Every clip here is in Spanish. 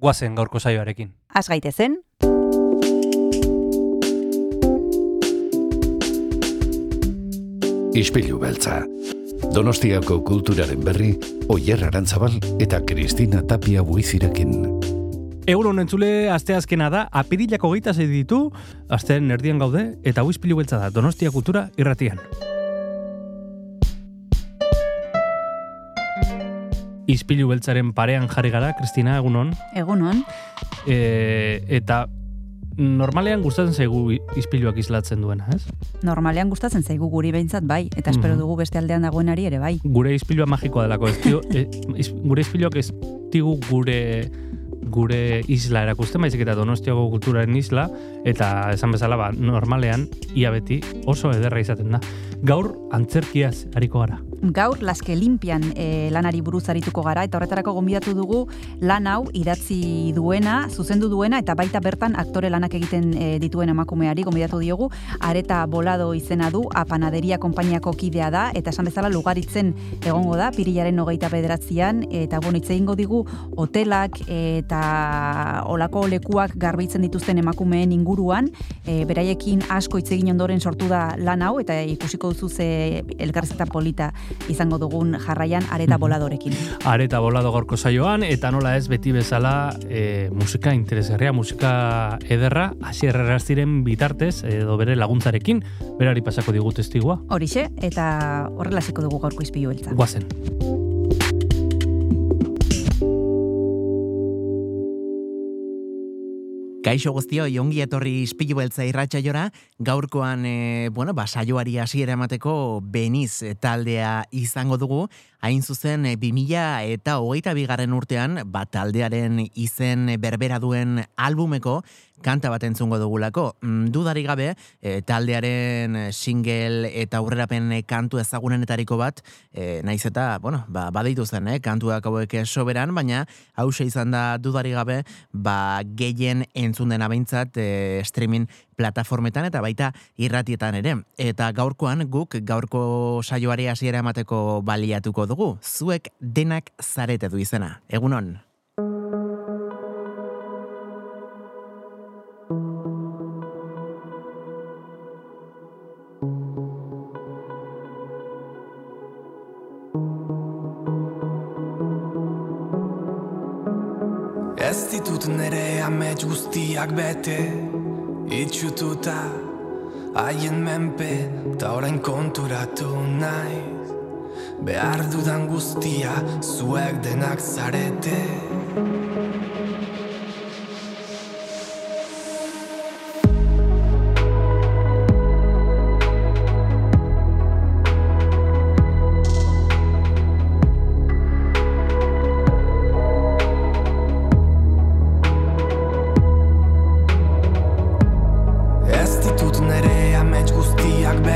guazen gaurko saioarekin. Az gaitezen, Ispilu beltza. Donostiako kulturaren berri, Oyer Arantzabal eta Kristina Tapia buizirekin. Egunon entzule, aste azkena da, apirilako geita ditu, asteen erdian gaude, eta hau beltza da, Donostia kultura irratian. Izpilu beltzaren parean jarri gara, Kristina, egunon. egunon, E, eta normalean gustatzen zaigu izpiluak islatzen duena, ez? normalean gustatzen zaigu guri behintzat bai, eta espero Mhm. dugu beste aldean dagoenari ere bai. Gure izpilua magikoa delako, ez dio, e, iz, gure izpiluak ez digu gure gure isla erakusten, baizik eta donostiago kulturaren isla, eta esan bezala, ba, normalean, ia beti oso ederra izaten da. Gaur, antzerkiaz hariko gara. Gaur, laske limpian e, lanari buruz arituko gara, eta horretarako gonbidatu dugu lan hau idatzi duena, zuzendu duena, eta baita bertan aktore lanak egiten e, dituen emakumeari gonbidatu diogu, areta bolado izena du, apanaderia konpainiako kidea da, eta esan bezala lugaritzen egongo da, pirilaren hogeita bederatzean, eta bueno, hitz egingo digu hotelak eta olako lekuak garbitzen dituzten emakumeen inguruan, e, beraiekin asko hitz egin ondoren sortu da lan hau, eta ikusiko duzu ze elkarrizketa polita izango dugun jarraian areta boladorekin. Areta bolado gorko saioan, eta nola ez beti bezala e, musika interesgarria, musika ederra, hasier erraztiren bitartez, edo bere laguntzarekin, berari pasako digu testigua. Horixe, eta horrela dugu gaurko izpilu beltza. Guazen. Kaixo guztio, ongi etorri ispilu beltza irratxaiora, gaurkoan, e, bueno, ba, saioari hasiera emateko beniz taldea izango dugu, hain zuzen e, 2000 eta hogeita bigarren urtean, ba, taldearen izen berbera duen albumeko kanta bat entzungo dugulako. Mm, Dudari gabe, e, taldearen single eta aurrerapen kantu ezagunenetariko bat, e, naiz eta, bueno, ba, badeitu zen, eh, kantuak hauek soberan, baina hause izan da dudari gabe, ba, gehien entzun dena behintzat e, streaming plataformetan eta baita irratietan ere. Eta gaurkoan guk gaurko saioari hasiera emateko baliatuko dugu. Zuek denak zarete du izena. Egunon. Amets guztiak bete Itxututa haien menpe Ta orain konturatu naiz Behar dudan guztia zuek denak zarete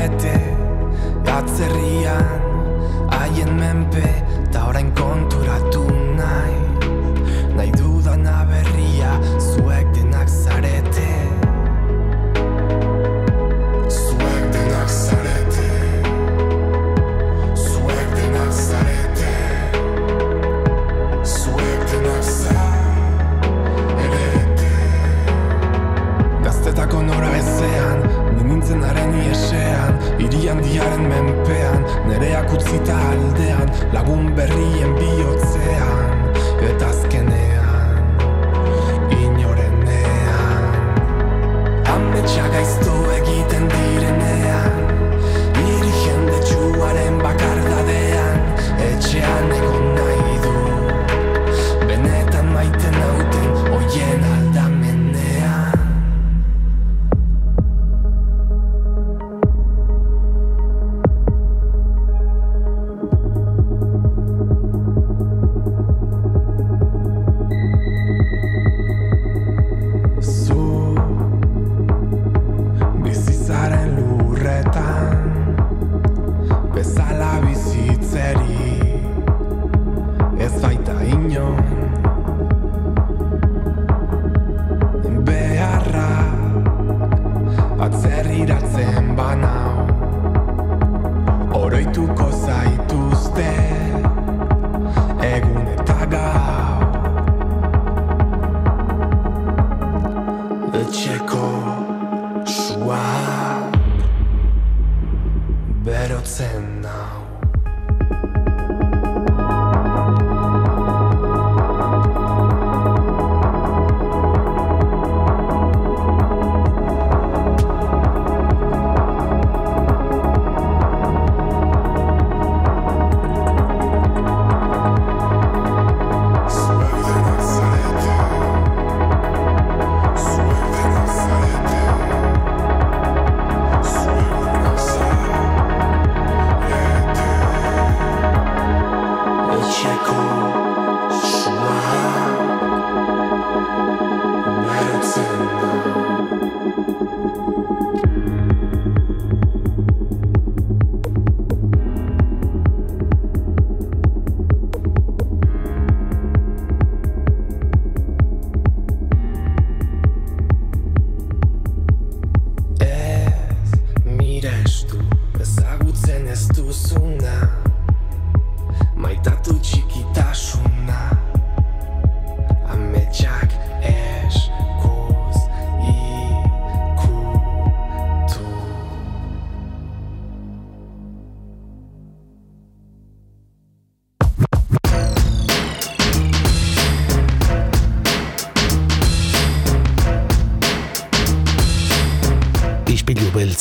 bete Atzerrian haien menpe Ta orain konturatu nahi. Nahi dudana Irian diaren menpean, nereak utzita aldean Lagun berrien bihotzean, eta azkenean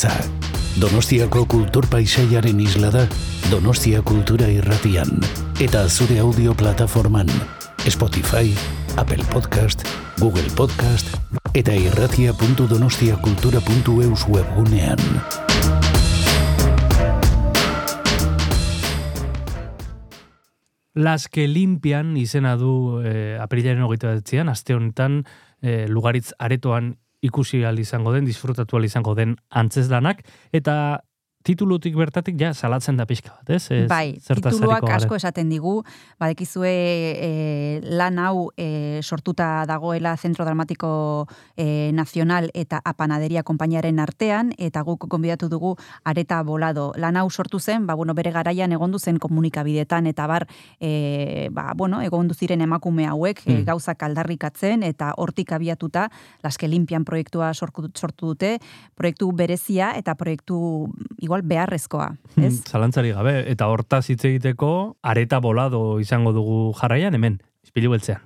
Beltza. Donostiako kultur paisaiaren isla da Donostia Kultura Irratian eta zure audio plataforman Spotify, Apple Podcast, Google Podcast eta irratia.donostiakultura.eus webgunean. Las que limpian izena du eh, aprilaren hogeita batzean, aste honetan eh, lugaritz aretoan ikusi al izango den, disfrutatu al izango den antzesdanak, eta titulutik bertatik ja salatzen da pixka bat, ez? Ez Bai, tituluak asko esaten digu, badekizue e, lan hau e, sortuta dagoela Zentro Dramatiko e, Nazional eta Apanaderia Konpainiaren artean, eta guk konbidatu dugu areta bolado. Lan hau sortu zen, ba, bueno, bere garaian egondu zen komunikabidetan, eta bar, e, ba, bueno, egondu ziren emakume hauek, e, Mm. gauzak aldarrikatzen, eta hortik abiatuta, Laske Limpian proiektua sortu, sortu dute, proiektu berezia, eta proiektu igual beharrezkoa, ez? Hmm, Zalantzari gabe, eta hortaz hitz egiteko areta bolado izango dugu jarraian hemen, ispilu beltzean.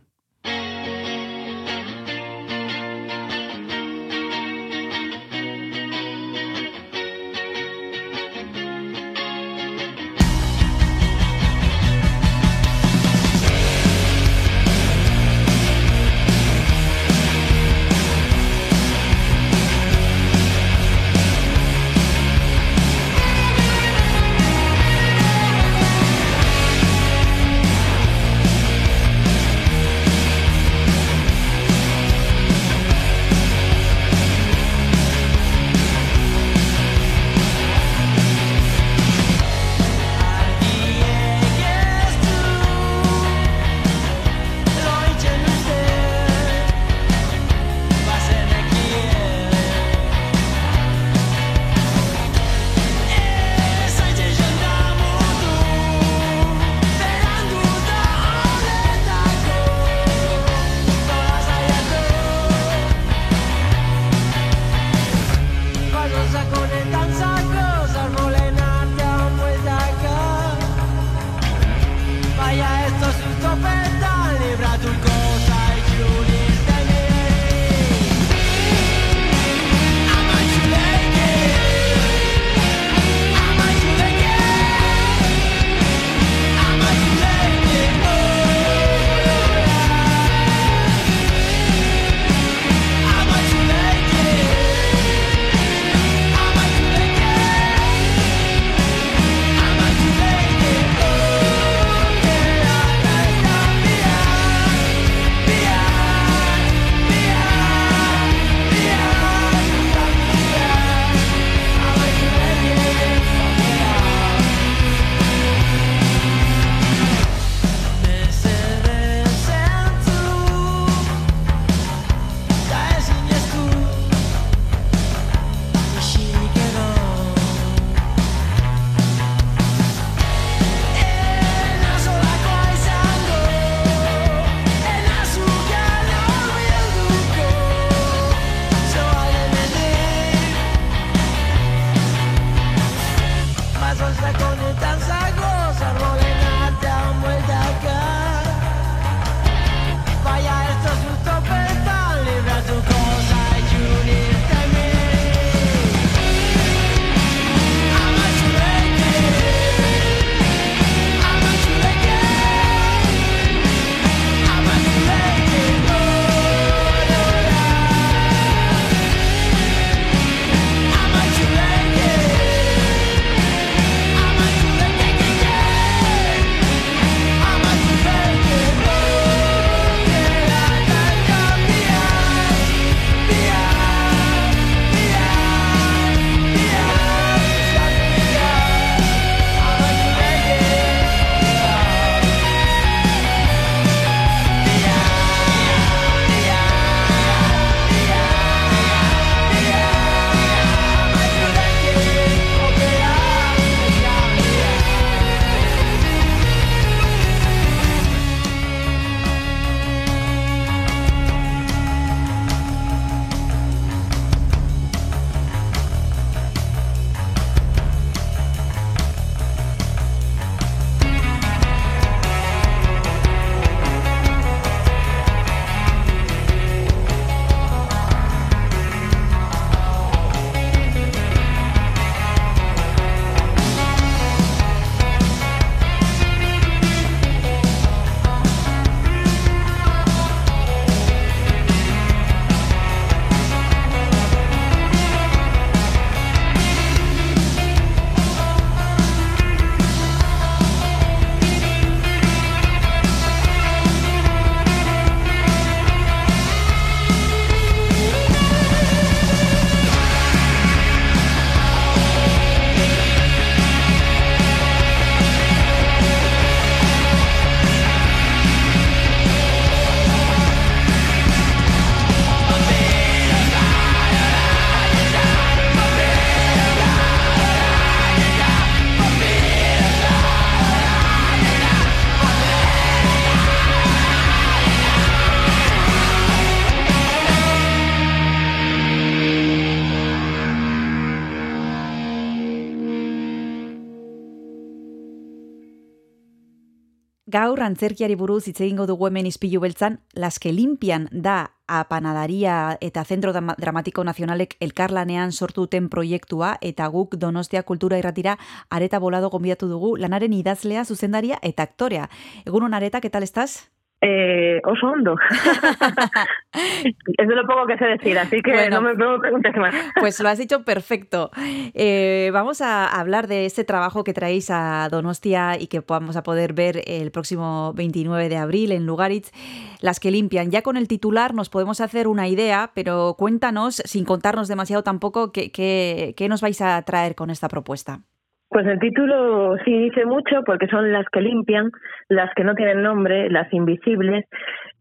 Gaur antzerkiari buruz hitz egingo dugu hemen izpilu beltzan, Las que limpian da apanadaria eta Zentro Dramatiko Nazionalek elkarlanean sortu duten proiektua eta guk Donostia Kultura Irratira areta bolado gonbidatu dugu lanaren idazlea, zuzendaria eta aktorea. Egunon areta, ¿qué tal estás? Eh, oso hondo. es de lo poco que sé decir, así que no, me, preguntes más. pues lo has dicho perfecto. Eh, vamos a hablar de este trabajo que traéis a Donostia y que vamos a poder ver el próximo 29 de abril en Lugaritz, Las que limpian. Ya con el titular nos podemos hacer una idea, pero cuéntanos, sin contarnos demasiado tampoco, qué, qué nos vais a traer con esta propuesta. Pues el título sí dice mucho porque son las que limpian, las que no tienen nombre, las invisibles.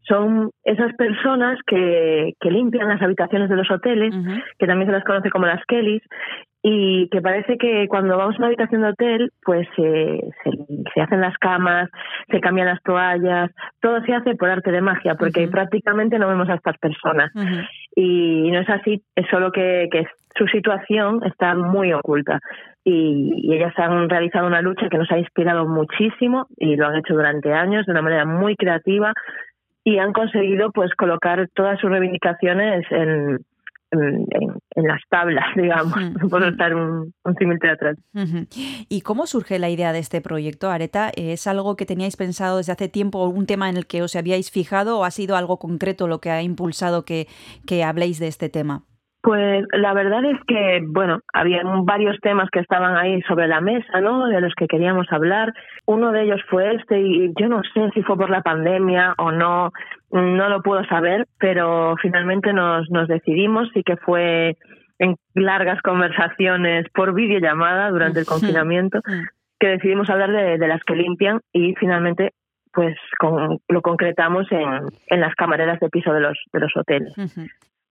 Son esas personas que, que limpian las habitaciones de los hoteles, que también se las conoce como las Kellys, y que parece que cuando vamos a una habitación de hotel, pues se, se, hacen las camas, se cambian las toallas, todo se hace por arte de magia, porque prácticamente no vemos a estas personas. y, no es así, es solo que, que su situación está muy oculta. Y, ellas han realizado una lucha que nos ha inspirado muchísimo y lo han hecho durante años de una manera muy creativa y han conseguido pues colocar todas sus reivindicaciones en, en, las tablas, digamos, por estar un, un símil teatral. ¿Y cómo surge la idea de este proyecto, Areta? ¿Es algo que teníais pensado desde hace tiempo, un tema en el que os habíais fijado o ha sido algo concreto lo que ha impulsado que, que habléis de este tema? Pues la verdad es que, bueno, había varios temas que estaban ahí sobre la mesa, ¿no? De los que queríamos hablar. Uno de ellos fue este y yo no sé si fue por la pandemia o no, no lo puedo saber, pero finalmente nos, nos decidimos y que fue en largas conversaciones por videollamada durante el confinamiento que decidimos hablar de, de las que limpian y finalmente pues con, lo concretamos en, en las camareras de piso de los, de los hoteles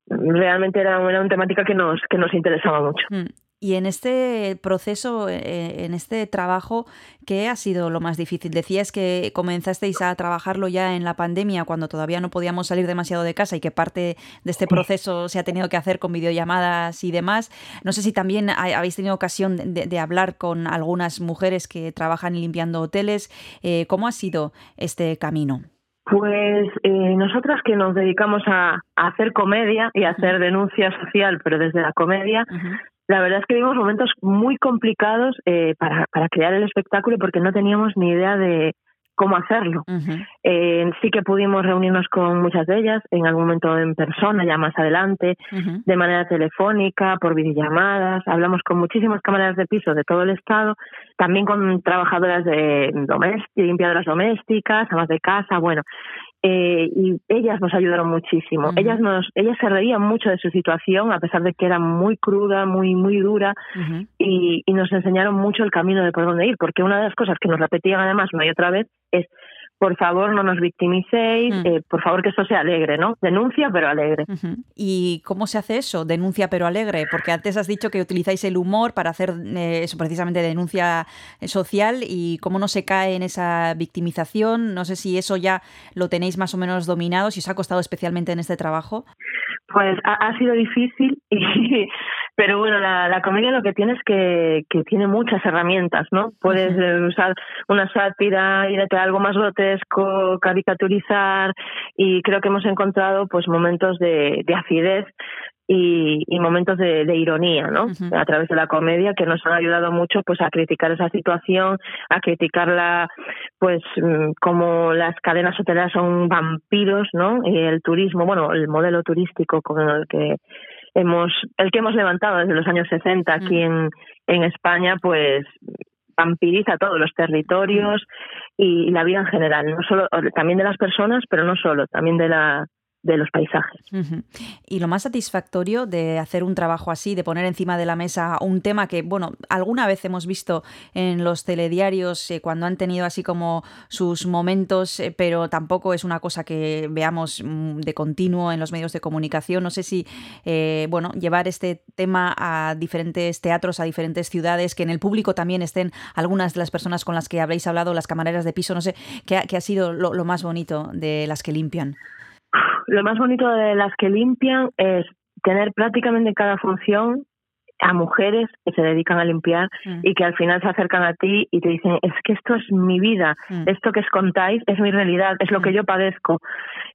realmente era una, temática que nos, que nos interesaba mucho. Mm. Y en este proceso, eh, en este trabajo, ¿qué ha sido lo más difícil? Decías que comenzasteis a trabajarlo ya en la pandemia, cuando todavía no podíamos salir demasiado de casa y que parte de este proceso se ha tenido que hacer con videollamadas y demás. No sé si también habéis tenido ocasión de, hablar con algunas mujeres que trabajan limpiando hoteles. Eh, ¿Cómo ha sido este camino? Pues eh, nosotras que nos dedicamos a, hacer comedia y a hacer denuncia social, pero desde la comedia, la verdad es que vimos momentos muy complicados eh, para, para crear el espectáculo porque no teníamos ni idea de, cómo hacerlo. Eh, sí que pudimos reunirnos con muchas de ellas, en algún momento en persona, ya más adelante, de manera telefónica, por videollamadas. Hablamos con muchísimas cámaras de piso de todo el estado, también con trabajadoras de limpiadoras domésticas, amas de casa, bueno. Eh, y ellas nos ayudaron muchísimo. Ellas nos, ellas se reían mucho de su situación, a pesar de que era muy cruda, muy, muy dura, y, y, nos enseñaron mucho el camino de por dónde ir, porque una de las cosas que nos repetían además una y otra vez es por favor no nos victimicéis, mm. eh, por favor que esto sea alegre, ¿no? Denuncia pero alegre. ¿Y cómo se hace eso? Denuncia pero alegre, porque antes has dicho que utilizáis el humor para hacer eh, eso precisamente denuncia social y cómo no se cae en esa victimización. No sé si eso ya lo tenéis más o menos dominado, si os ha costado especialmente en este trabajo. Pues ha, sido difícil, y, pero bueno, la, la, comedia lo que tiene es que, que tiene muchas herramientas, ¿no? Puedes eh, usar una sátira, ir a algo más grotesco, caricaturizar, y creo que hemos encontrado pues momentos de, de acidez y, y momentos de, de, ironía, ¿no? A través de la comedia que nos han ayudado mucho pues a criticar esa situación, a criticarla pues mm, como las cadenas hoteleras son vampiros, ¿no? Y el turismo, bueno, el modelo turístico con el que hemos el que hemos levantado desde los años 60 aquí en en España, pues vampiriza todos los territorios y, la vida en general, no solo también de las personas, pero no solo, también de la de los paisajes. Y lo más satisfactorio de hacer un trabajo así, de poner encima de la mesa un tema que, bueno, alguna vez hemos visto en los telediarios eh, cuando han tenido así como sus momentos, eh, pero tampoco es una cosa que veamos mm, de continuo en los medios de comunicación. No sé si, eh, bueno, llevar este tema a diferentes teatros, a diferentes ciudades, que en el público también estén algunas de las personas con las que habréis hablado, las camareras de piso, no sé, qué ha, sido lo más bonito de las que limpian. Lo más bonito de las que limpian es tener prácticamente cada función a mujeres que se dedican a limpiar Mm. y que al final se acercan a ti y te dicen, es que esto es mi vida, Mm. esto que os contáis es mi realidad, es lo que Mm. yo padezco.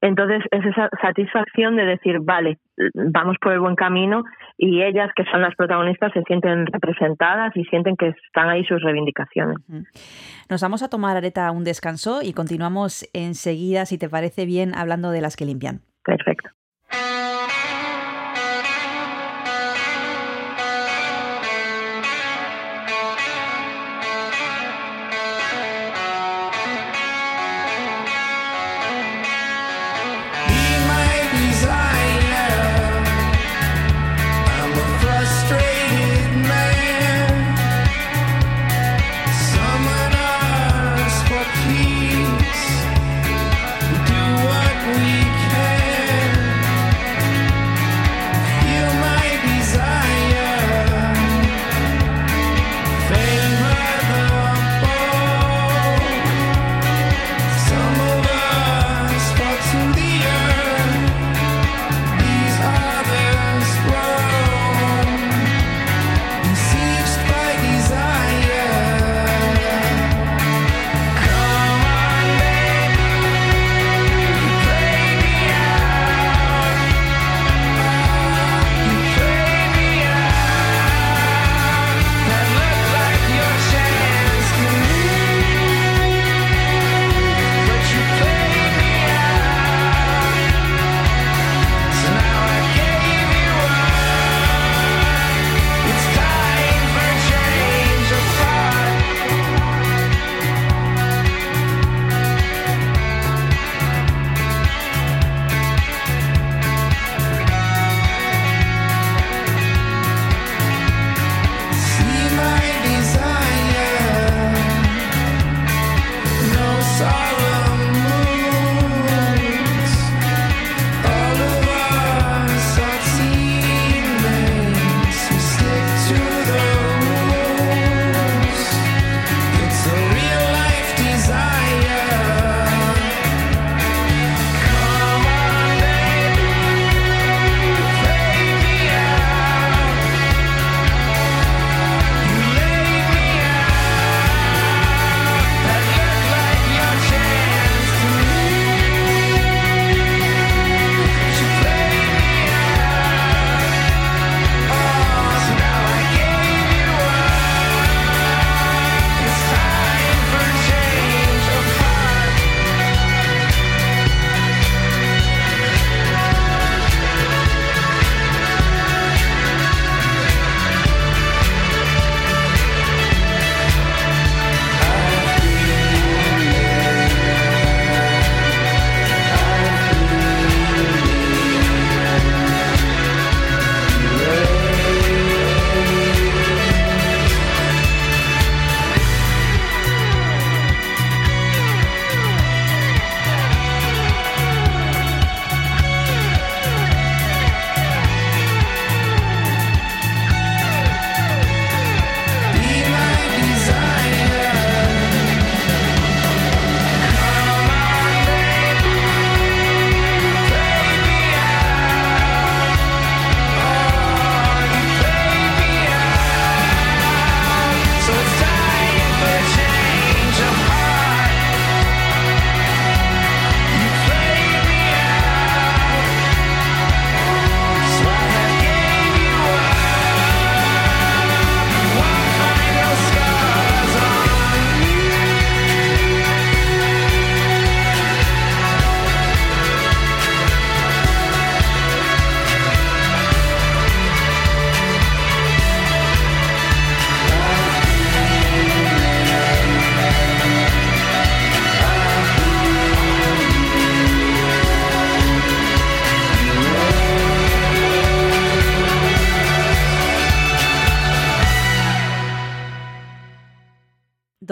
Entonces es esa satisfacción de decir, vale, vamos por el buen camino y ellas, que son las protagonistas, se sienten representadas y sienten que están ahí sus reivindicaciones. Nos vamos a tomar, Areta, un descanso y continuamos enseguida, si te parece bien, hablando de las que limpian. Perfecto.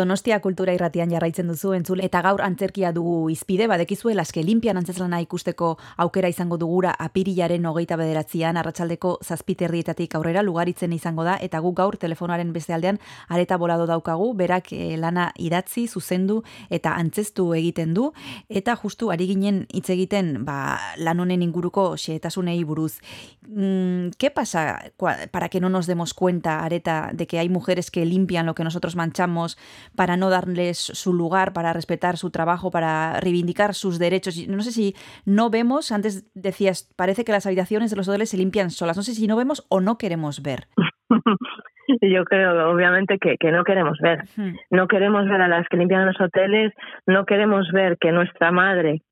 Donostia kultura irratian jarraitzen duzu entzule eta gaur antzerkia dugu izpide badekizue laske limpian antzeslana ikusteko aukera izango dugura apirilaren hogeita bederatzean arratsaldeko zazpiterrietatik aurrera lugaritzen izango da eta gu gaur telefonoaren beste aldean areta bolado daukagu berak eh, lana idatzi zuzendu eta antzestu egiten du eta justu ari ginen hitz egiten ba, lan honen inguruko xehetasunei buruz. Mm, ¿Qué pasa para que no nos demos cuenta, Areta, de que hay mujeres que limpian lo que nosotros manchamos para no darles su lugar, para respetar su trabajo, para reivindicar sus derechos. No sé si no vemos, antes decías, parece que las habitaciones de los hoteles se limpian solas. No sé si no vemos o no queremos ver. Yo creo, obviamente, que, que no queremos ver. No queremos ver a las que limpian los hoteles, no queremos ver que nuestra madre,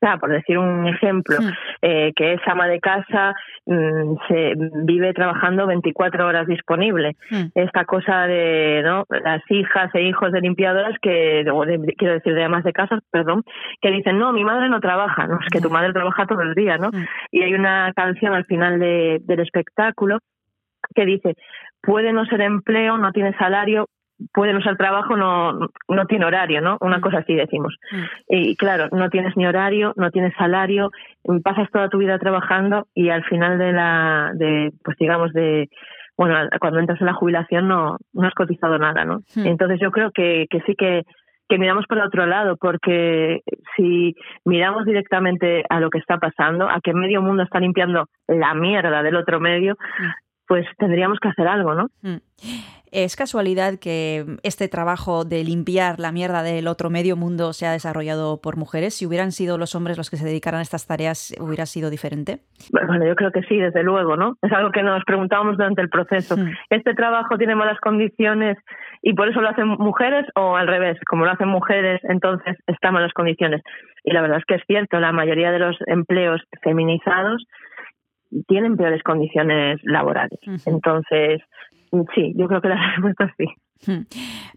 sea, por decir un ejemplo, hmm. eh, que es ama de casa, mm, se vive trabajando 24 horas disponible. Hmm. Esta cosa de ¿no? las hijas e hijos de limpiadoras que, quiero decir, de amas de casa, perdón, que dicen, no, mi madre no trabaja, no, es que tu madre trabaja todo el día, ¿no? Hmm. Y hay una canción al final de, del espectáculo que dice, puede no ser empleo, no tiene salario, puede no ser trabajo, no, no tiene horario, ¿no? Una mm. cosa así decimos. Mm. Y claro, no tienes ni horario, no tienes salario, pasas toda tu vida trabajando y al final de la, de, pues digamos, de, bueno, cuando entras en la jubilación no, no has cotizado nada, ¿no? Mm. Entonces yo creo que, que sí que, que miramos por el otro lado, porque si miramos directamente a lo que está pasando, a que medio mundo está limpiando la mierda del otro medio, pues tendríamos que hacer algo, ¿no? ¿Es casualidad que este trabajo de limpiar la mierda del otro medio mundo se ha desarrollado por mujeres? Si hubieran sido los hombres los que se dedicaran a estas tareas, ¿hubiera sido diferente? Bueno, yo creo que sí, desde luego, ¿no? Es algo que nos preguntábamos durante el proceso. ¿Este trabajo tiene malas condiciones y por eso lo hacen mujeres o al revés? Como lo hacen mujeres, entonces están malas condiciones. Y la verdad es que es cierto, la mayoría de los empleos feminizados tienen peores condiciones laborales. Entonces, sí, yo creo que la respuesta es sí. Hmm.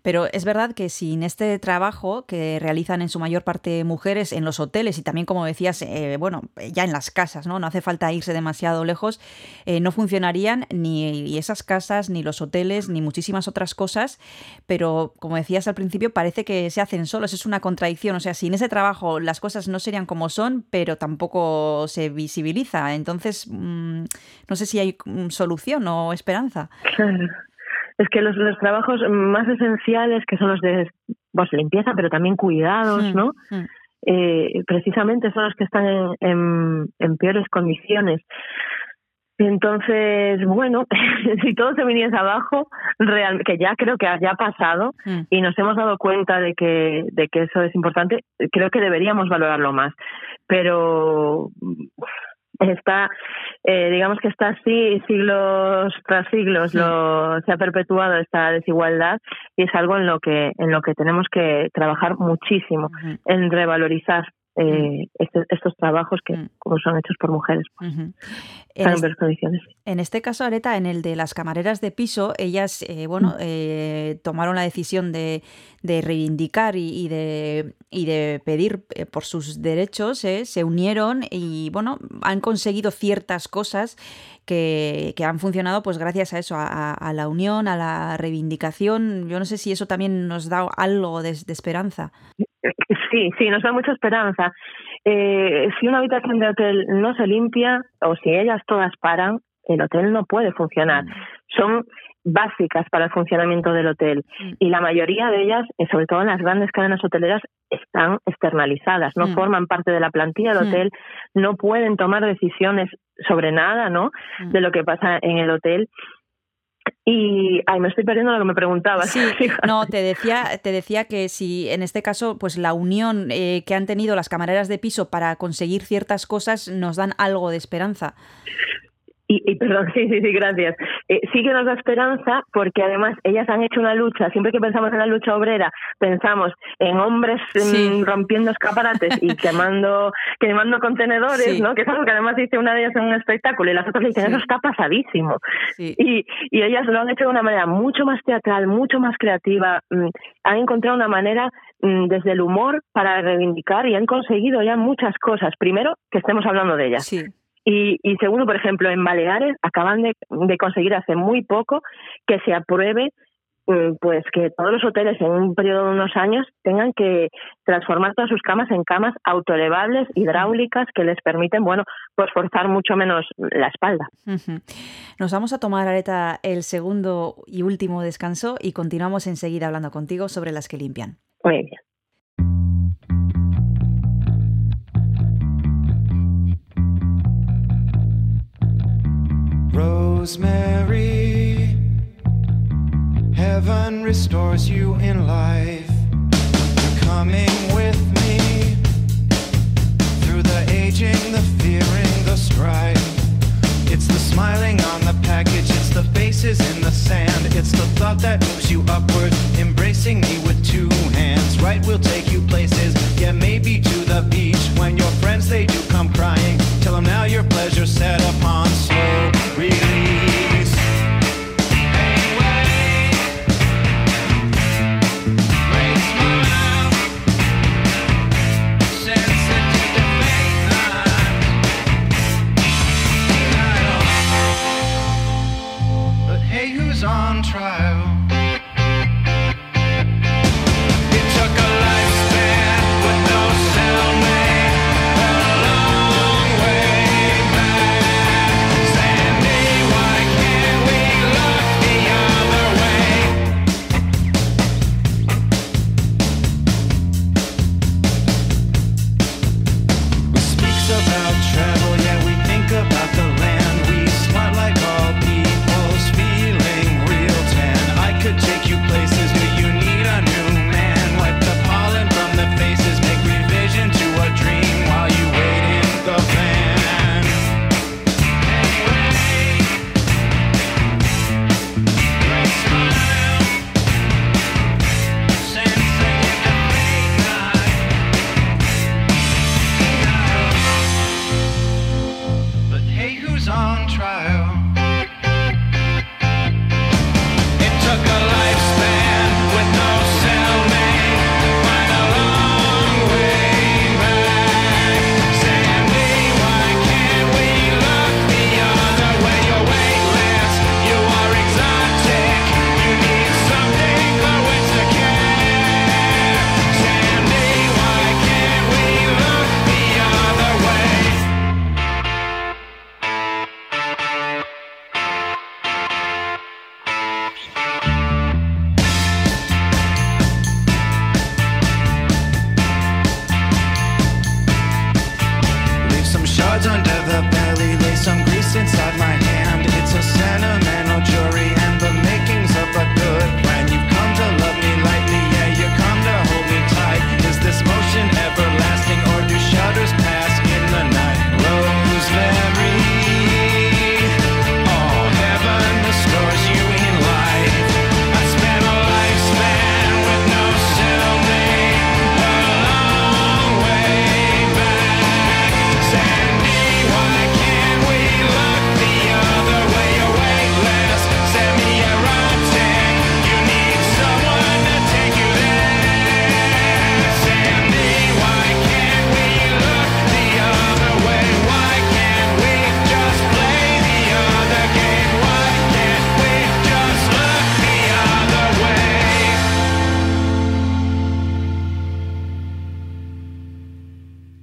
Pero es verdad que sin este trabajo que realizan en su mayor parte mujeres en los hoteles y también, como decías, eh, bueno, ya en las casas, ¿no? No hace falta irse demasiado lejos, eh, no funcionarían ni esas casas, ni los hoteles, ni muchísimas otras cosas, pero como decías al principio, parece que se hacen solos, es una contradicción, o sea, sin ese trabajo las cosas no serían como son, pero tampoco se visibiliza, entonces mm, no sé si hay mm, solución o esperanza. es que los, los trabajos más esenciales, que son los de pues, limpieza, pero también cuidados, hmm, ¿no? Hmm. Eh, precisamente son los que están en, en, peores condiciones. Entonces, bueno, si todo se viniese abajo, real, que ya creo que haya pasado hmm. y nos hemos dado cuenta de que, de que eso es importante, creo que deberíamos valorarlo más. Pero está, eh, digamos que está así siglos tras siglos, lo, se ha perpetuado esta desigualdad y es algo en lo que en lo que tenemos que trabajar muchísimo, en revalorizar eh, este, estos trabajos que mm. como son hechos por mujeres pues, en, condiciones. En este caso, Areta, en el de las camareras de piso, ellas eh, bueno mm. eh, tomaron la decisión de, de reivindicar y, de, y de pedir eh, por sus derechos, se unieron y bueno han conseguido ciertas cosas que, que han funcionado pues gracias a eso, a, a, la unión, a la reivindicación. Yo no sé si eso también nos da algo de, de esperanza. Sí, sí, nos da mucha esperanza. Eh, si una habitación de hotel no se limpia o si ellas todas paran, el hotel no puede funcionar. Mm. Son básicas para el funcionamiento del hotel mm. y la mayoría de ellas, eh, sobre todo en las grandes cadenas hoteleras, están externalizadas, no mm. forman parte de la plantilla del hotel, no pueden tomar decisiones sobre nada, ¿no? De lo que pasa en el hotel y ay, me estoy perdiendo lo que me preguntabas. Sí, no, te decía, te decía que si en este caso, pues la unión eh, que han tenido las camareras de piso para conseguir ciertas cosas nos dan algo de esperanza. Y, perdón, sí, sí, sí, gracias. Eh, sí que nos da esperanza porque además ellas han hecho una lucha, siempre que pensamos en la lucha obrera, pensamos en hombres mm, rompiendo escaparates y quemando quemando contenedores, ¿no? Que es algo que además dice una de ellas en un espectáculo y las otras dicen, eso está pasadísimo. Y, y ellas lo han hecho de una manera mucho más teatral, mucho más creativa, mm, han encontrado una manera mm, desde el humor para reivindicar y han conseguido ya muchas cosas. Primero, que estemos hablando de ellas. Sí. Y, y segundo, por ejemplo, en Baleares acaban de, conseguir hace muy poco que se apruebe mm, pues que todos los hoteles en un periodo de unos años tengan que transformar todas sus camas en camas autoelevables, hidráulicas, que les permiten, bueno, pues forzar mucho menos la espalda. Nos vamos a tomar, Areta, el segundo y último descanso y continuamos enseguida hablando contigo sobre las que limpian. Muy bien. Rosemary, heaven restores you in life. You're coming with me through the aging, the fearing, the strife. It's the smiling on the package, it's the faces in the sand, it's the thought that moves you upward, embracing me with two hands. Right, we'll take you places, yeah, maybe to the beach. When your friends they do come crying,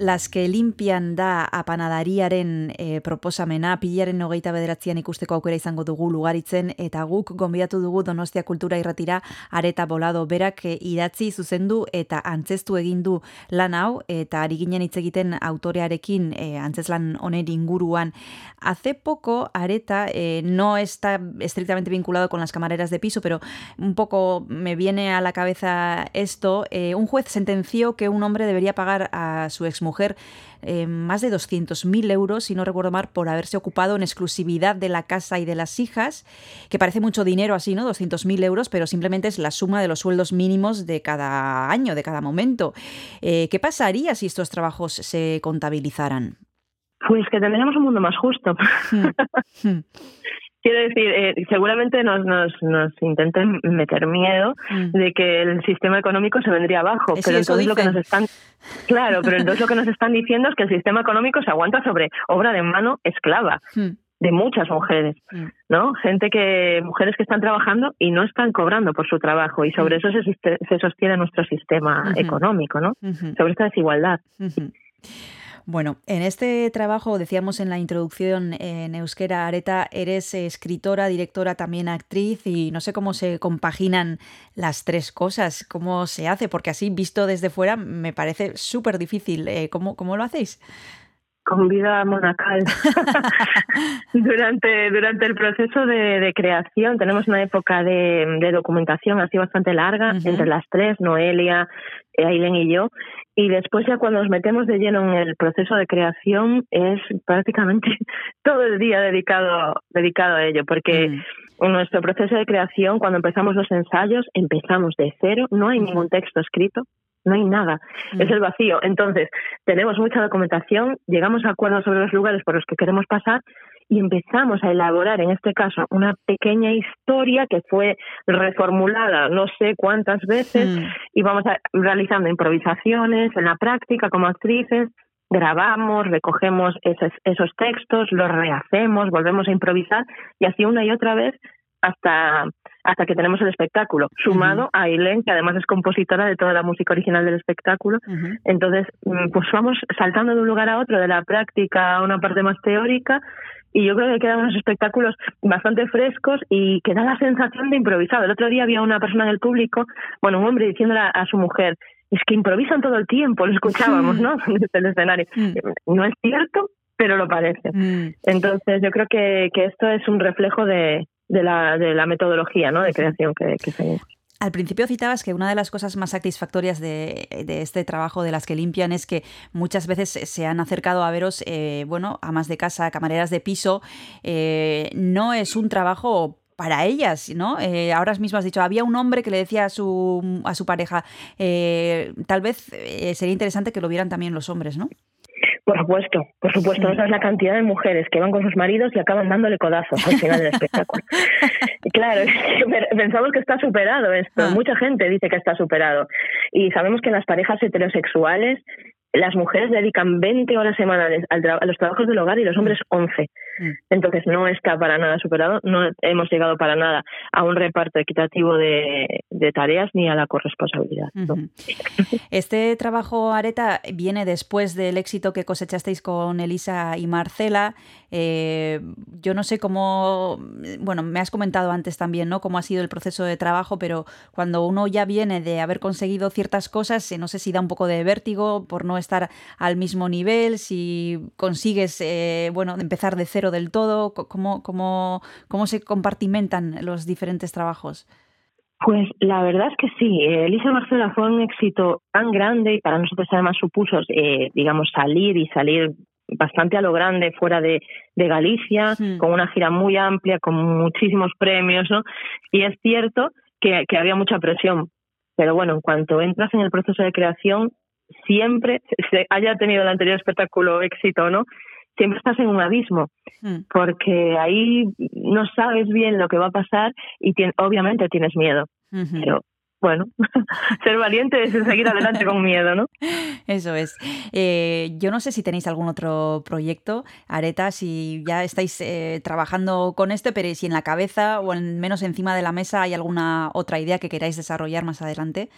Las que limpian da apanadariaren e, proposamena, pilaren hogeita bederatzean ikusteko aukera izango dugu lugaritzen, eta guk gonbidatu dugu Donostia Kultura irratira areta bolado berak e, idatzi zuzendu eta antzestu egin du lan hau, eta ari ginen hitz egiten autorearekin e, antzeslan honen inguruan. Hace poco, Areta eh, no está estrictamente vinculado con las camareras de piso, pero un poco me viene a la cabeza esto. Eh, un juez sentenció que un hombre debería pagar a su exmujer eh, más de 200.000 euros, si no recuerdo mal, por haberse ocupado en exclusividad de la casa y de las hijas, que parece mucho dinero así, ¿no? 200.000 euros, pero simplemente es la suma de los sueldos mínimos de cada año, de cada momento. Eh, ¿Qué pasaría si estos trabajos se contabilizaran? Pues que tendríamos un mundo más justo. Quiero decir, eh, seguramente nos, nos, nos intenten meter miedo Mm. de que el sistema económico se vendría abajo. Sí, pero entonces lo que nos están. Claro, pero entonces lo que nos están diciendo es que el sistema económico se aguanta sobre obra de mano esclava. Hmm. de muchas mujeres, Mm. ¿no? Gente que, mujeres que están trabajando y no están cobrando por su trabajo y sobre Mm. eso se, se sostiene nuestro sistema económico, ¿no? Sobre esta desigualdad. Bueno, en este trabajo, decíamos en la introducción en Euskera, Areta, eres escritora, directora, también actriz y no sé cómo se compaginan las tres cosas, cómo se hace, porque así visto desde fuera me parece súper difícil. Eh, ¿cómo, ¿Cómo lo hacéis? Con vida monacal. durante, durante el proceso de, de creación tenemos una época de, de documentación así bastante larga entre las tres, Noelia, eh, Aileen y yo. Y después ya cuando nos metemos de lleno en el proceso de creación es prácticamente todo el día dedicado, dedicado a ello, porque nuestro proceso de creación, cuando empezamos los ensayos, empezamos de cero, no hay ningún texto escrito, no hay nada, Mm. es el vacío. Entonces, tenemos mucha documentación, llegamos a acuerdos sobre los lugares por los que queremos pasar y empezamos a elaborar, en este caso, una pequeña historia que fue reformulada no sé cuántas veces Mm. y vamos a- realizando improvisaciones en la práctica como actrices, grabamos, recogemos esos, esos textos, los rehacemos, volvemos a improvisar y así una y otra vez hasta hasta que tenemos el espectáculo, sumado a Aileen, que además es compositora de toda la música original del espectáculo. Entonces, mm, pues vamos saltando de un lugar a otro, de la práctica a una parte más teórica, y yo creo que quedan unos espectáculos bastante frescos y que da la sensación de improvisado. El otro día había una persona en el público, bueno, un hombre diciéndole a, a su mujer, es que improvisan todo el tiempo, lo escuchábamos, ¿no? Desde el escenario. Mm. No es cierto, pero lo parece. Mm. Entonces, yo creo que, que esto es un reflejo de, de, la, de la metodología ¿no? de creación que, que seguimos. Al principio citabas que una de las cosas más satisfactorias de, de este trabajo de las que limpian es que muchas veces se han acercado a veros, eh, bueno, amas de casa, camareras de piso. Eh, no es un trabajo para ellas, ¿no? Eh, ahora mismo has dicho, había un hombre que le decía a su, a su pareja, tal vez sería interesante que lo vieran también los hombres, ¿no? Por supuesto, por supuesto, Sí. esa es la cantidad de mujeres que van con sus maridos y acaban dándole codazos al final del espectáculo. Claro, pensamos que está superado esto. Ah. Mucha gente dice que está superado. Y sabemos que en las parejas heterosexuales las mujeres dedican 20 horas semanales a los trabajos del hogar y los hombres 11. Mm. Entonces no está para nada superado, no hemos llegado para nada a un reparto equitativo de, de tareas ni a la corresponsabilidad. Este trabajo, Areta, viene después del éxito que cosechasteis con Elisa y Marcela. Eh, yo no sé cómo, bueno, me has comentado antes también, ¿no? Cómo ha sido el proceso de trabajo, pero cuando uno ya viene de haber conseguido ciertas cosas, eh, no sé si da un poco de vértigo por no estar al mismo nivel, si consigues, eh, bueno, empezar de cero del todo, cómo, cómo, cómo se compartimentan los diferentes trabajos. Pues la verdad es que sí, eh, Elisa Marcela fue un éxito tan grande y para nosotros además supuso, eh, digamos, salir y salir bastante a lo grande fuera de, de Galicia, Hmm. con una gira muy amplia, con muchísimos premios, ¿no? Y es cierto que, que había mucha presión, pero bueno, en cuanto entras en el proceso de creación, siempre, se haya tenido el anterior espectáculo éxito o no, siempre estás en un abismo Mm, porque ahí no sabes bien lo que va a pasar y tien- obviamente tienes miedo. Pero bueno, ser valiente es seguir adelante con miedo, ¿no? Eso es. Eh, yo no sé si tenéis algún otro proyecto, Areta, si ya estáis eh, trabajando con este, pero si en la cabeza o al menos encima de la mesa hay alguna otra idea que queráis desarrollar más adelante.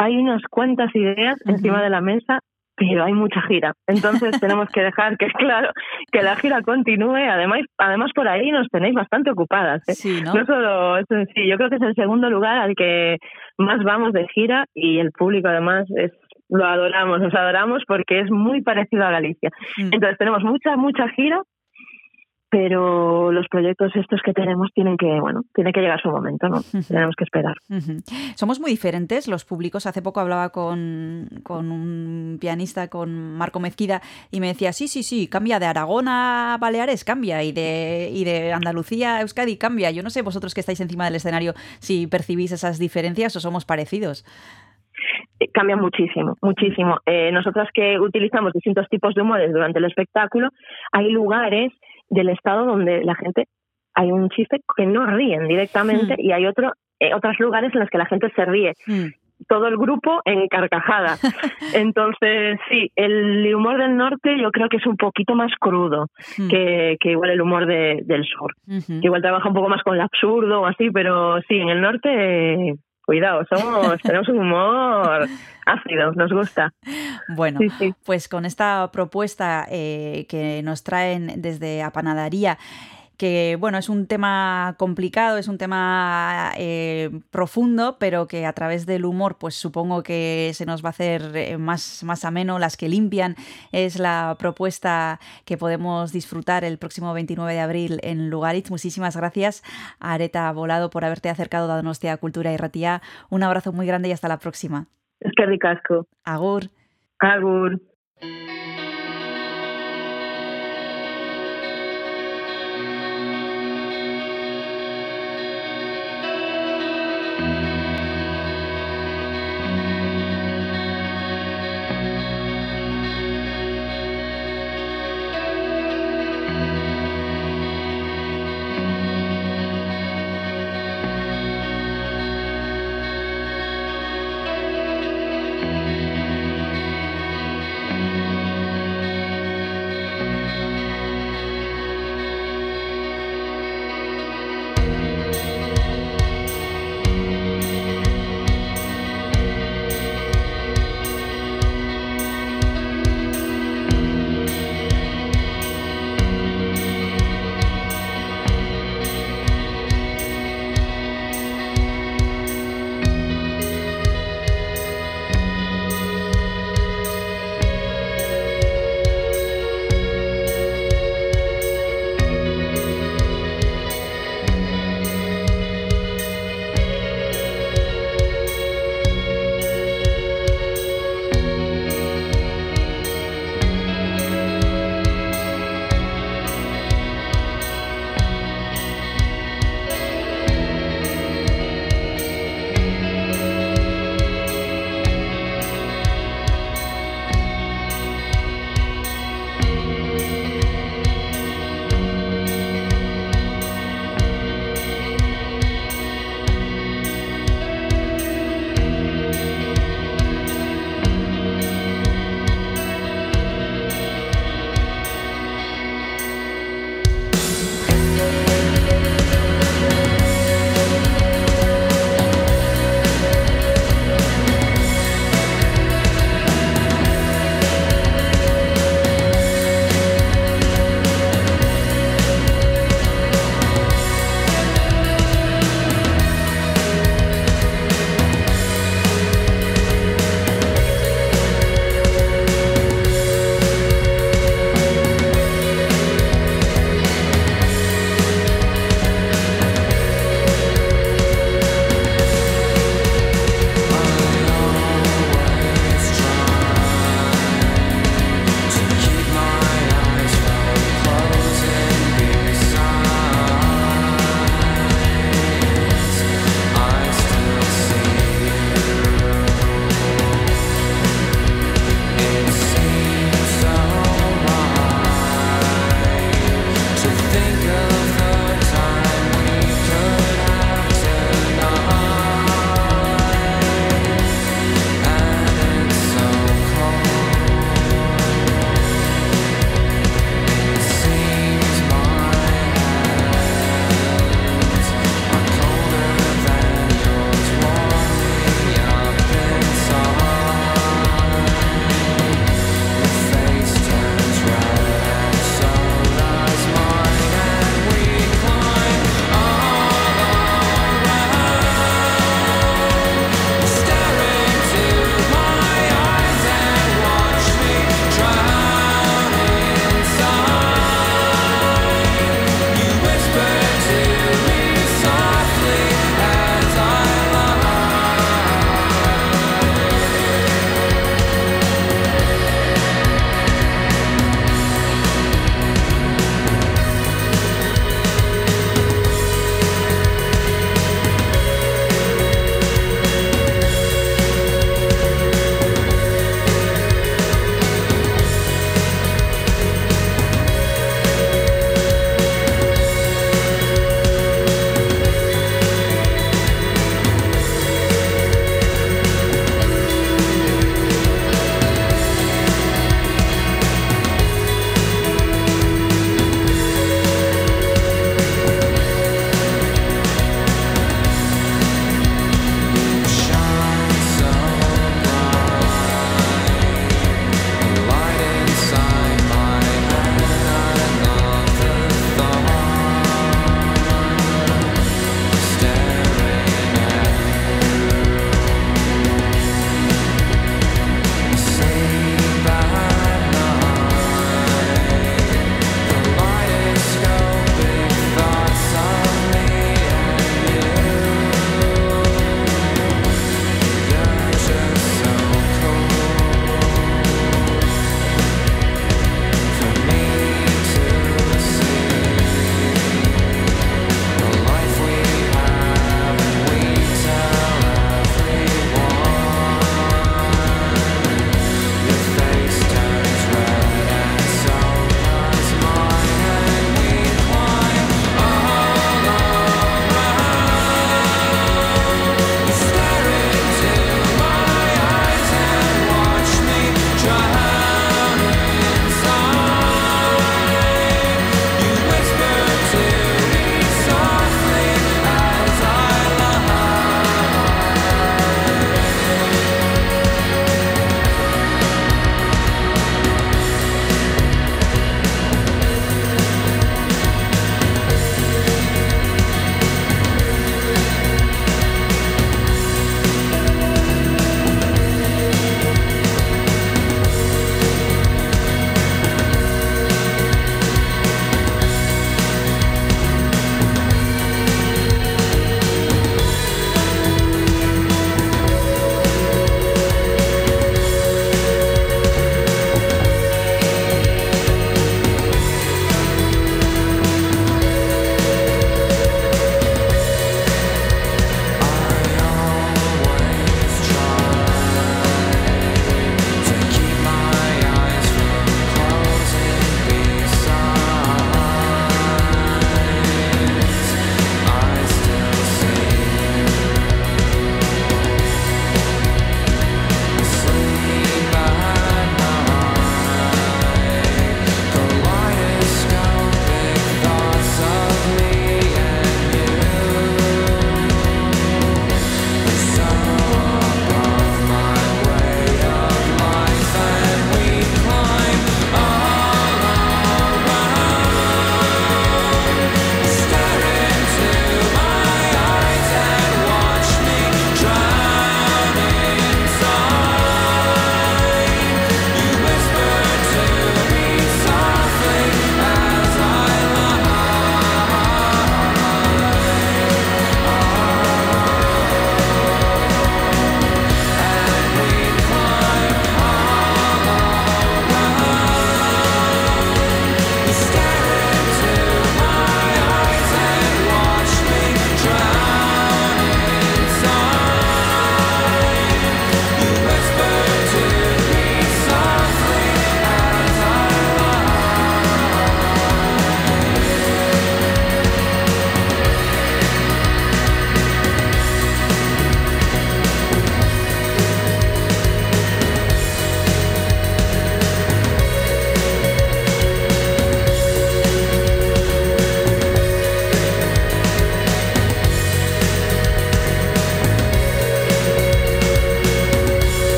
Hay unas cuantas ideas encima de la mesa, pero hay mucha gira. Entonces tenemos que dejar que, claro, que la gira continúe. Además, además por ahí nos tenéis bastante ocupadas. ¿eh? Sí, ¿no? No solo sí, yo creo que es el segundo lugar al que más vamos de gira y el público además es lo adoramos, nos adoramos porque es muy parecido a Galicia. Mm. Entonces tenemos mucha, mucha gira, pero los proyectos estos que tenemos tienen que, bueno, tiene que llegar su momento, ¿no? Tenemos que esperar. Somos muy diferentes los públicos. Hace poco hablaba con, con un pianista, con Marco Mezquida, y me decía, sí, sí, sí, cambia de Aragón a Baleares, cambia, y de, y de Andalucía a Euskadi, cambia. Yo no sé vosotros que estáis encima del escenario si percibís esas diferencias o somos parecidos. Eh, Cambia muchísimo, muchísimo. Eh, nosotras que utilizamos distintos tipos de humores durante el espectáculo, hay lugares del estado donde la gente, hay un chiste que no ríen directamente Hmm. y hay otro, eh, otros lugares en los que la gente se ríe. Mm, todo el grupo en carcajada. Entonces, sí, el humor del norte yo creo que es un poquito más crudo Mm. que, que igual el humor de- del sur. Igual trabaja un poco más con el absurdo o así, pero sí, en el norte, eh, cuidado, somos, tenemos un humor ácido, nos gusta. Bueno, Sí, sí. pues con esta propuesta eh, que nos traen desde Apanadaría, que bueno, es un tema complicado, es un tema eh, profundo, pero que a través del humor, pues supongo que se nos va a hacer eh, más, más ameno. Las que limpian es la propuesta que podemos disfrutar el próximo 29 de abril en Lugaritz. Muchísimas gracias, Areta Volado, por haberte acercado a Donostia Cultura y Ratía. Un abrazo muy grande y hasta la próxima. Es que ricasco. Agur. Agur.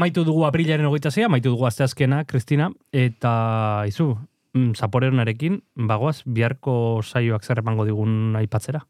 Amaitu dugu aprilaren hogeita zea, amaitu dugu asteazkena, Kristina, eta izu, mm, zaporeronarekin, bagoaz, biharko saioak zer emango digun aipatzera.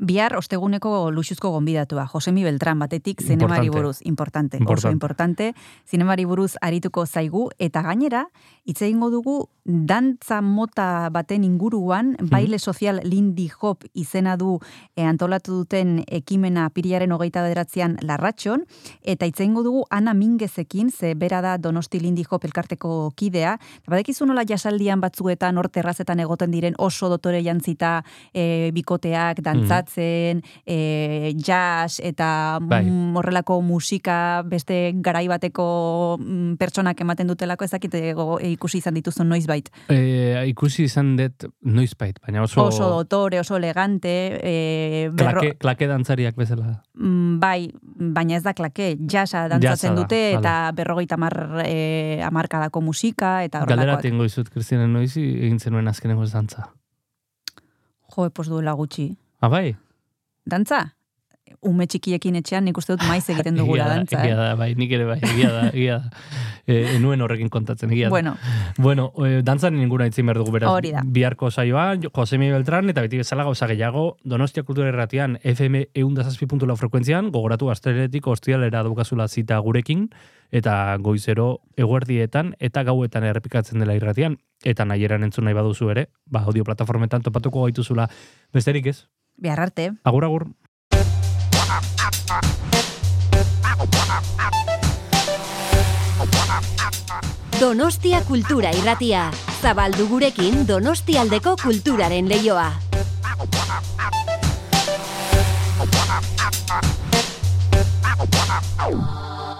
Bihar osteguneko luxuzko gonbidatua, Josemi Beltran batetik zinemari buruz, importante, Importante. oso importante, zinemari buruz arituko zaigu, eta gainera, hitz egingo dugu dantza mota baten inguruan, baile sozial Lindy Hop izena du eh, antolatu duten ekimena piriaren hogeita bederatzean larratxon, eta hitz egingo dugu Ana Mingezekin, ze bera da Donosti Lindy Hop elkarteko kidea, badekizu nola jasaldian batzuetan hor terrazetan egoten diren oso dotore jantzita e, bikoteak, dantzatzen, e, jazz eta Bai. mm, horrelako musika beste garai bateko mm, pertsonak ematen dutelako ezakite ikusi izan dituzun noizbait. E, ikusi izan dut noizbait, baina oso, Oso dotore, oso elegante, e, berro, klake, klake dantzariak bezala. Mm, bai, baina ez da klake, jasa dantzatzen Jazza da, dute, vale. eta berrogeita mar e, amarkadako musika, eta Galdera horrelakoak. tengo izut, Kristina, noiz egin zenuen azkeneko dantza. Jo, epos duela gutxi. Ah, bai? Dantza? Ume txikiekin etxean nik uste dut maiz egiten dugula da, dantza. Egia eh? da, bai, nik ere bai, egia da, egia da. E, enuen horrekin kontatzen, egia da. Bueno, Bueno, e, dantzan ninguna itzin behar dugu beraz. Hori da. Biharko saioa, Jo- Josemi Beltran, eta beti bezala gauza gehiago, Donostia Kultura Erratian, FM eundazazpi.lau frekuentzian, gogoratu asteletik ostialera daukazula zita gurekin, eta goizero eguerdietan, eta gauetan errepikatzen dela irratian, eta nahieran entzun nahi baduzu ere, ba, audio plataformetan topatuko gaituzula besterik ez behar arte. Agur, agur. Donostia kultura irratia. Zabaldu gurekin Donostialdeko kulturaren leioa. Oh.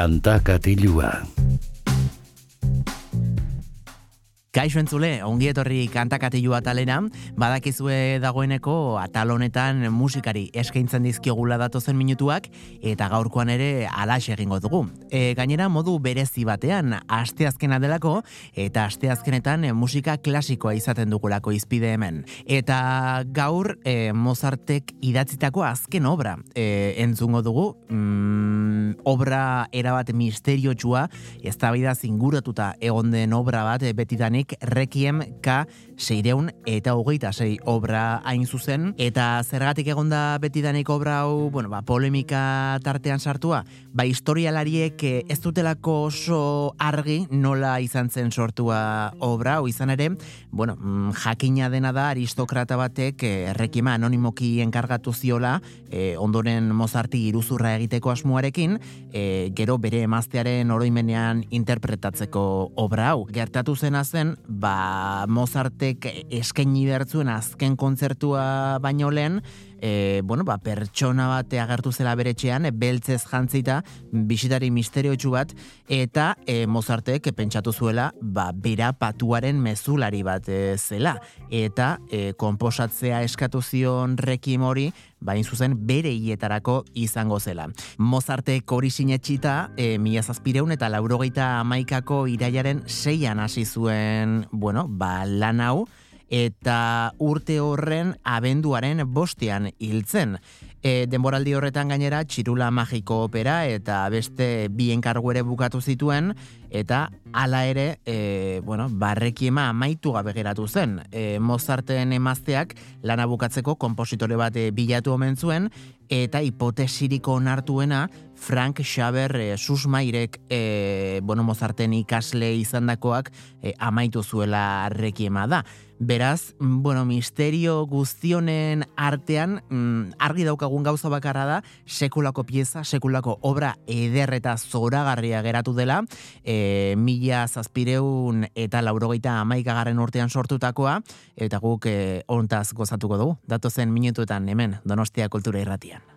Kanta katilua. Kaixo entzule, ongi etorri kantakatilua talera, badakizue dagoeneko atal honetan musikari eskaintzen dizkiogula datozen minutuak, eta gaurkoan ere alax egingo dugu. E, gainera modu berezi batean, asteazkena delako, eta asteazkenetan e, musika klasikoa izaten dugulako izpide hemen. Eta gaur e, Mozartek idatzitako azken obra e, entzungo dugu, mm, obra erabat misteriotsua, ez da zinguratuta egon den obra bat e, betidanik Requiem K seireun eta hogeita sei obra hain zuzen, eta zergatik egonda betidanik obra hau, bueno, ba, polemika tartean sartua, ba, historialariek eh, ez dutelako oso argi nola izan zen sortua obra, hau. Izan ere, bueno, mm, jakina dena da aristokrata batek eh, Requiema anonimoki enkargatu ziola, eh, ondoren Mozarti iruzurra egiteko asmoarekin, eh, gero bere emaztearen oroimenean interpretatzeko obra hau. Gertatu zena zen, ba, Mozartek eskaini bertzuen azken kontzertua baino lehen, e, bueno, ba, pertsona bat agertu zela beretxean, e, beltzez jantzita, bisitari misteriotsu bat, eta e, Mozartek pentsatu zuela, ba, bera patuaren mezulari bat e, zela. Eta e, komposatzea eskatu zion rekim hori, bain zuzen bere hietarako izango zela. Mozartek hori sinetxita, e, mila zazpireun eta laurogeita amaikako iraiaren seian hasi zuen, bueno, ba, lan hau, eta urte horren abenduaren bostean hiltzen. E, denboraldi horretan gainera txirula magiko opera eta beste bi enkargu ere bukatu zituen eta hala ere e, bueno, barrekiema amaitu gabe geratu zen. E, Mozarten emazteak lana bukatzeko kompositore bat e, bilatu omen zuen eta hipotesiriko onartuena Frank Xaber e, susmairek e, bueno, Mozarten ikasle izandakoak e, amaitu zuela rekiema da. Beraz, bueno, misterio guztionen artean mm, argi daukagun gauza bakarra da sekulako pieza, sekulako obra eder eta zoragarria geratu dela, e, mila zazpireun eta laurogeita amaikagarren urtean sortutakoa, eta guk e, ontaz gozatuko dugu, datozen minutuetan hemen, Donostia Kultura Irratian.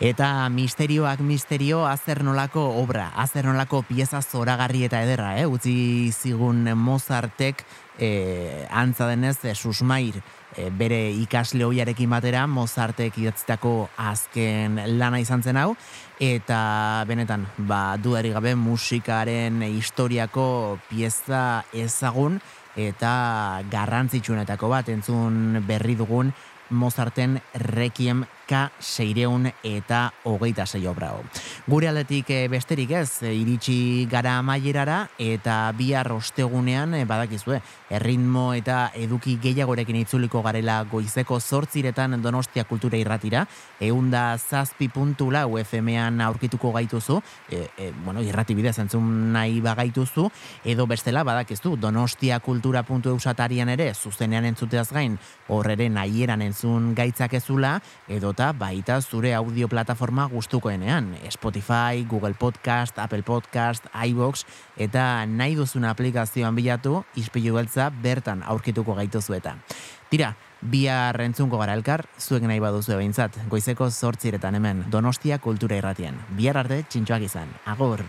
Eta misterioak misterio azer nolako obra, azer nolako pieza zoragarri eta ederra, eh? utzi zigun Mozartek e, antza denez e, susmair e, bere ikasle hoiarekin batera Mozartek idatzitako azken lana izan zen hau eta benetan ba dudarik gabe musikaren historiako pieza ezagun eta garrantzitsuenetako bat entzun berri dugun Mozarten Requiem K seireun eta hogeita sei obra hau. Gure aldetik eh, besterik ez, eh, iritsi gara amaierara eta bihar ostegunean eh, badakizue, erritmo eta eduki gehiagorekin itzuliko garela goizeko zortziretan Donostia Kultura Irratira, eunda zazpi puntu lau FM-ean aurkituko gaituzu, e, e, bueno, irrati bidez entzun nahi bagaituzu, edo bestela badakizu, donostiakultura.eusatarian ere, zuzenean entzuteaz gain, horrere nahieran entzun gaitzakezula, edota baita zure audio plataforma gustukoenean, Spotify, Google Podcast, Apple Podcast, iVoox, eta nahi duzun aplikazioan bilatu, ispilu beltza bertan aurkituko gaituzu eta. Tira, bihar entzunko gara elkar, zuek nahi baduzu behintzat, goizeko zortziretan hemen, Donostia Kultura Irratian. Bihar arte, txintxoak izan. Agur!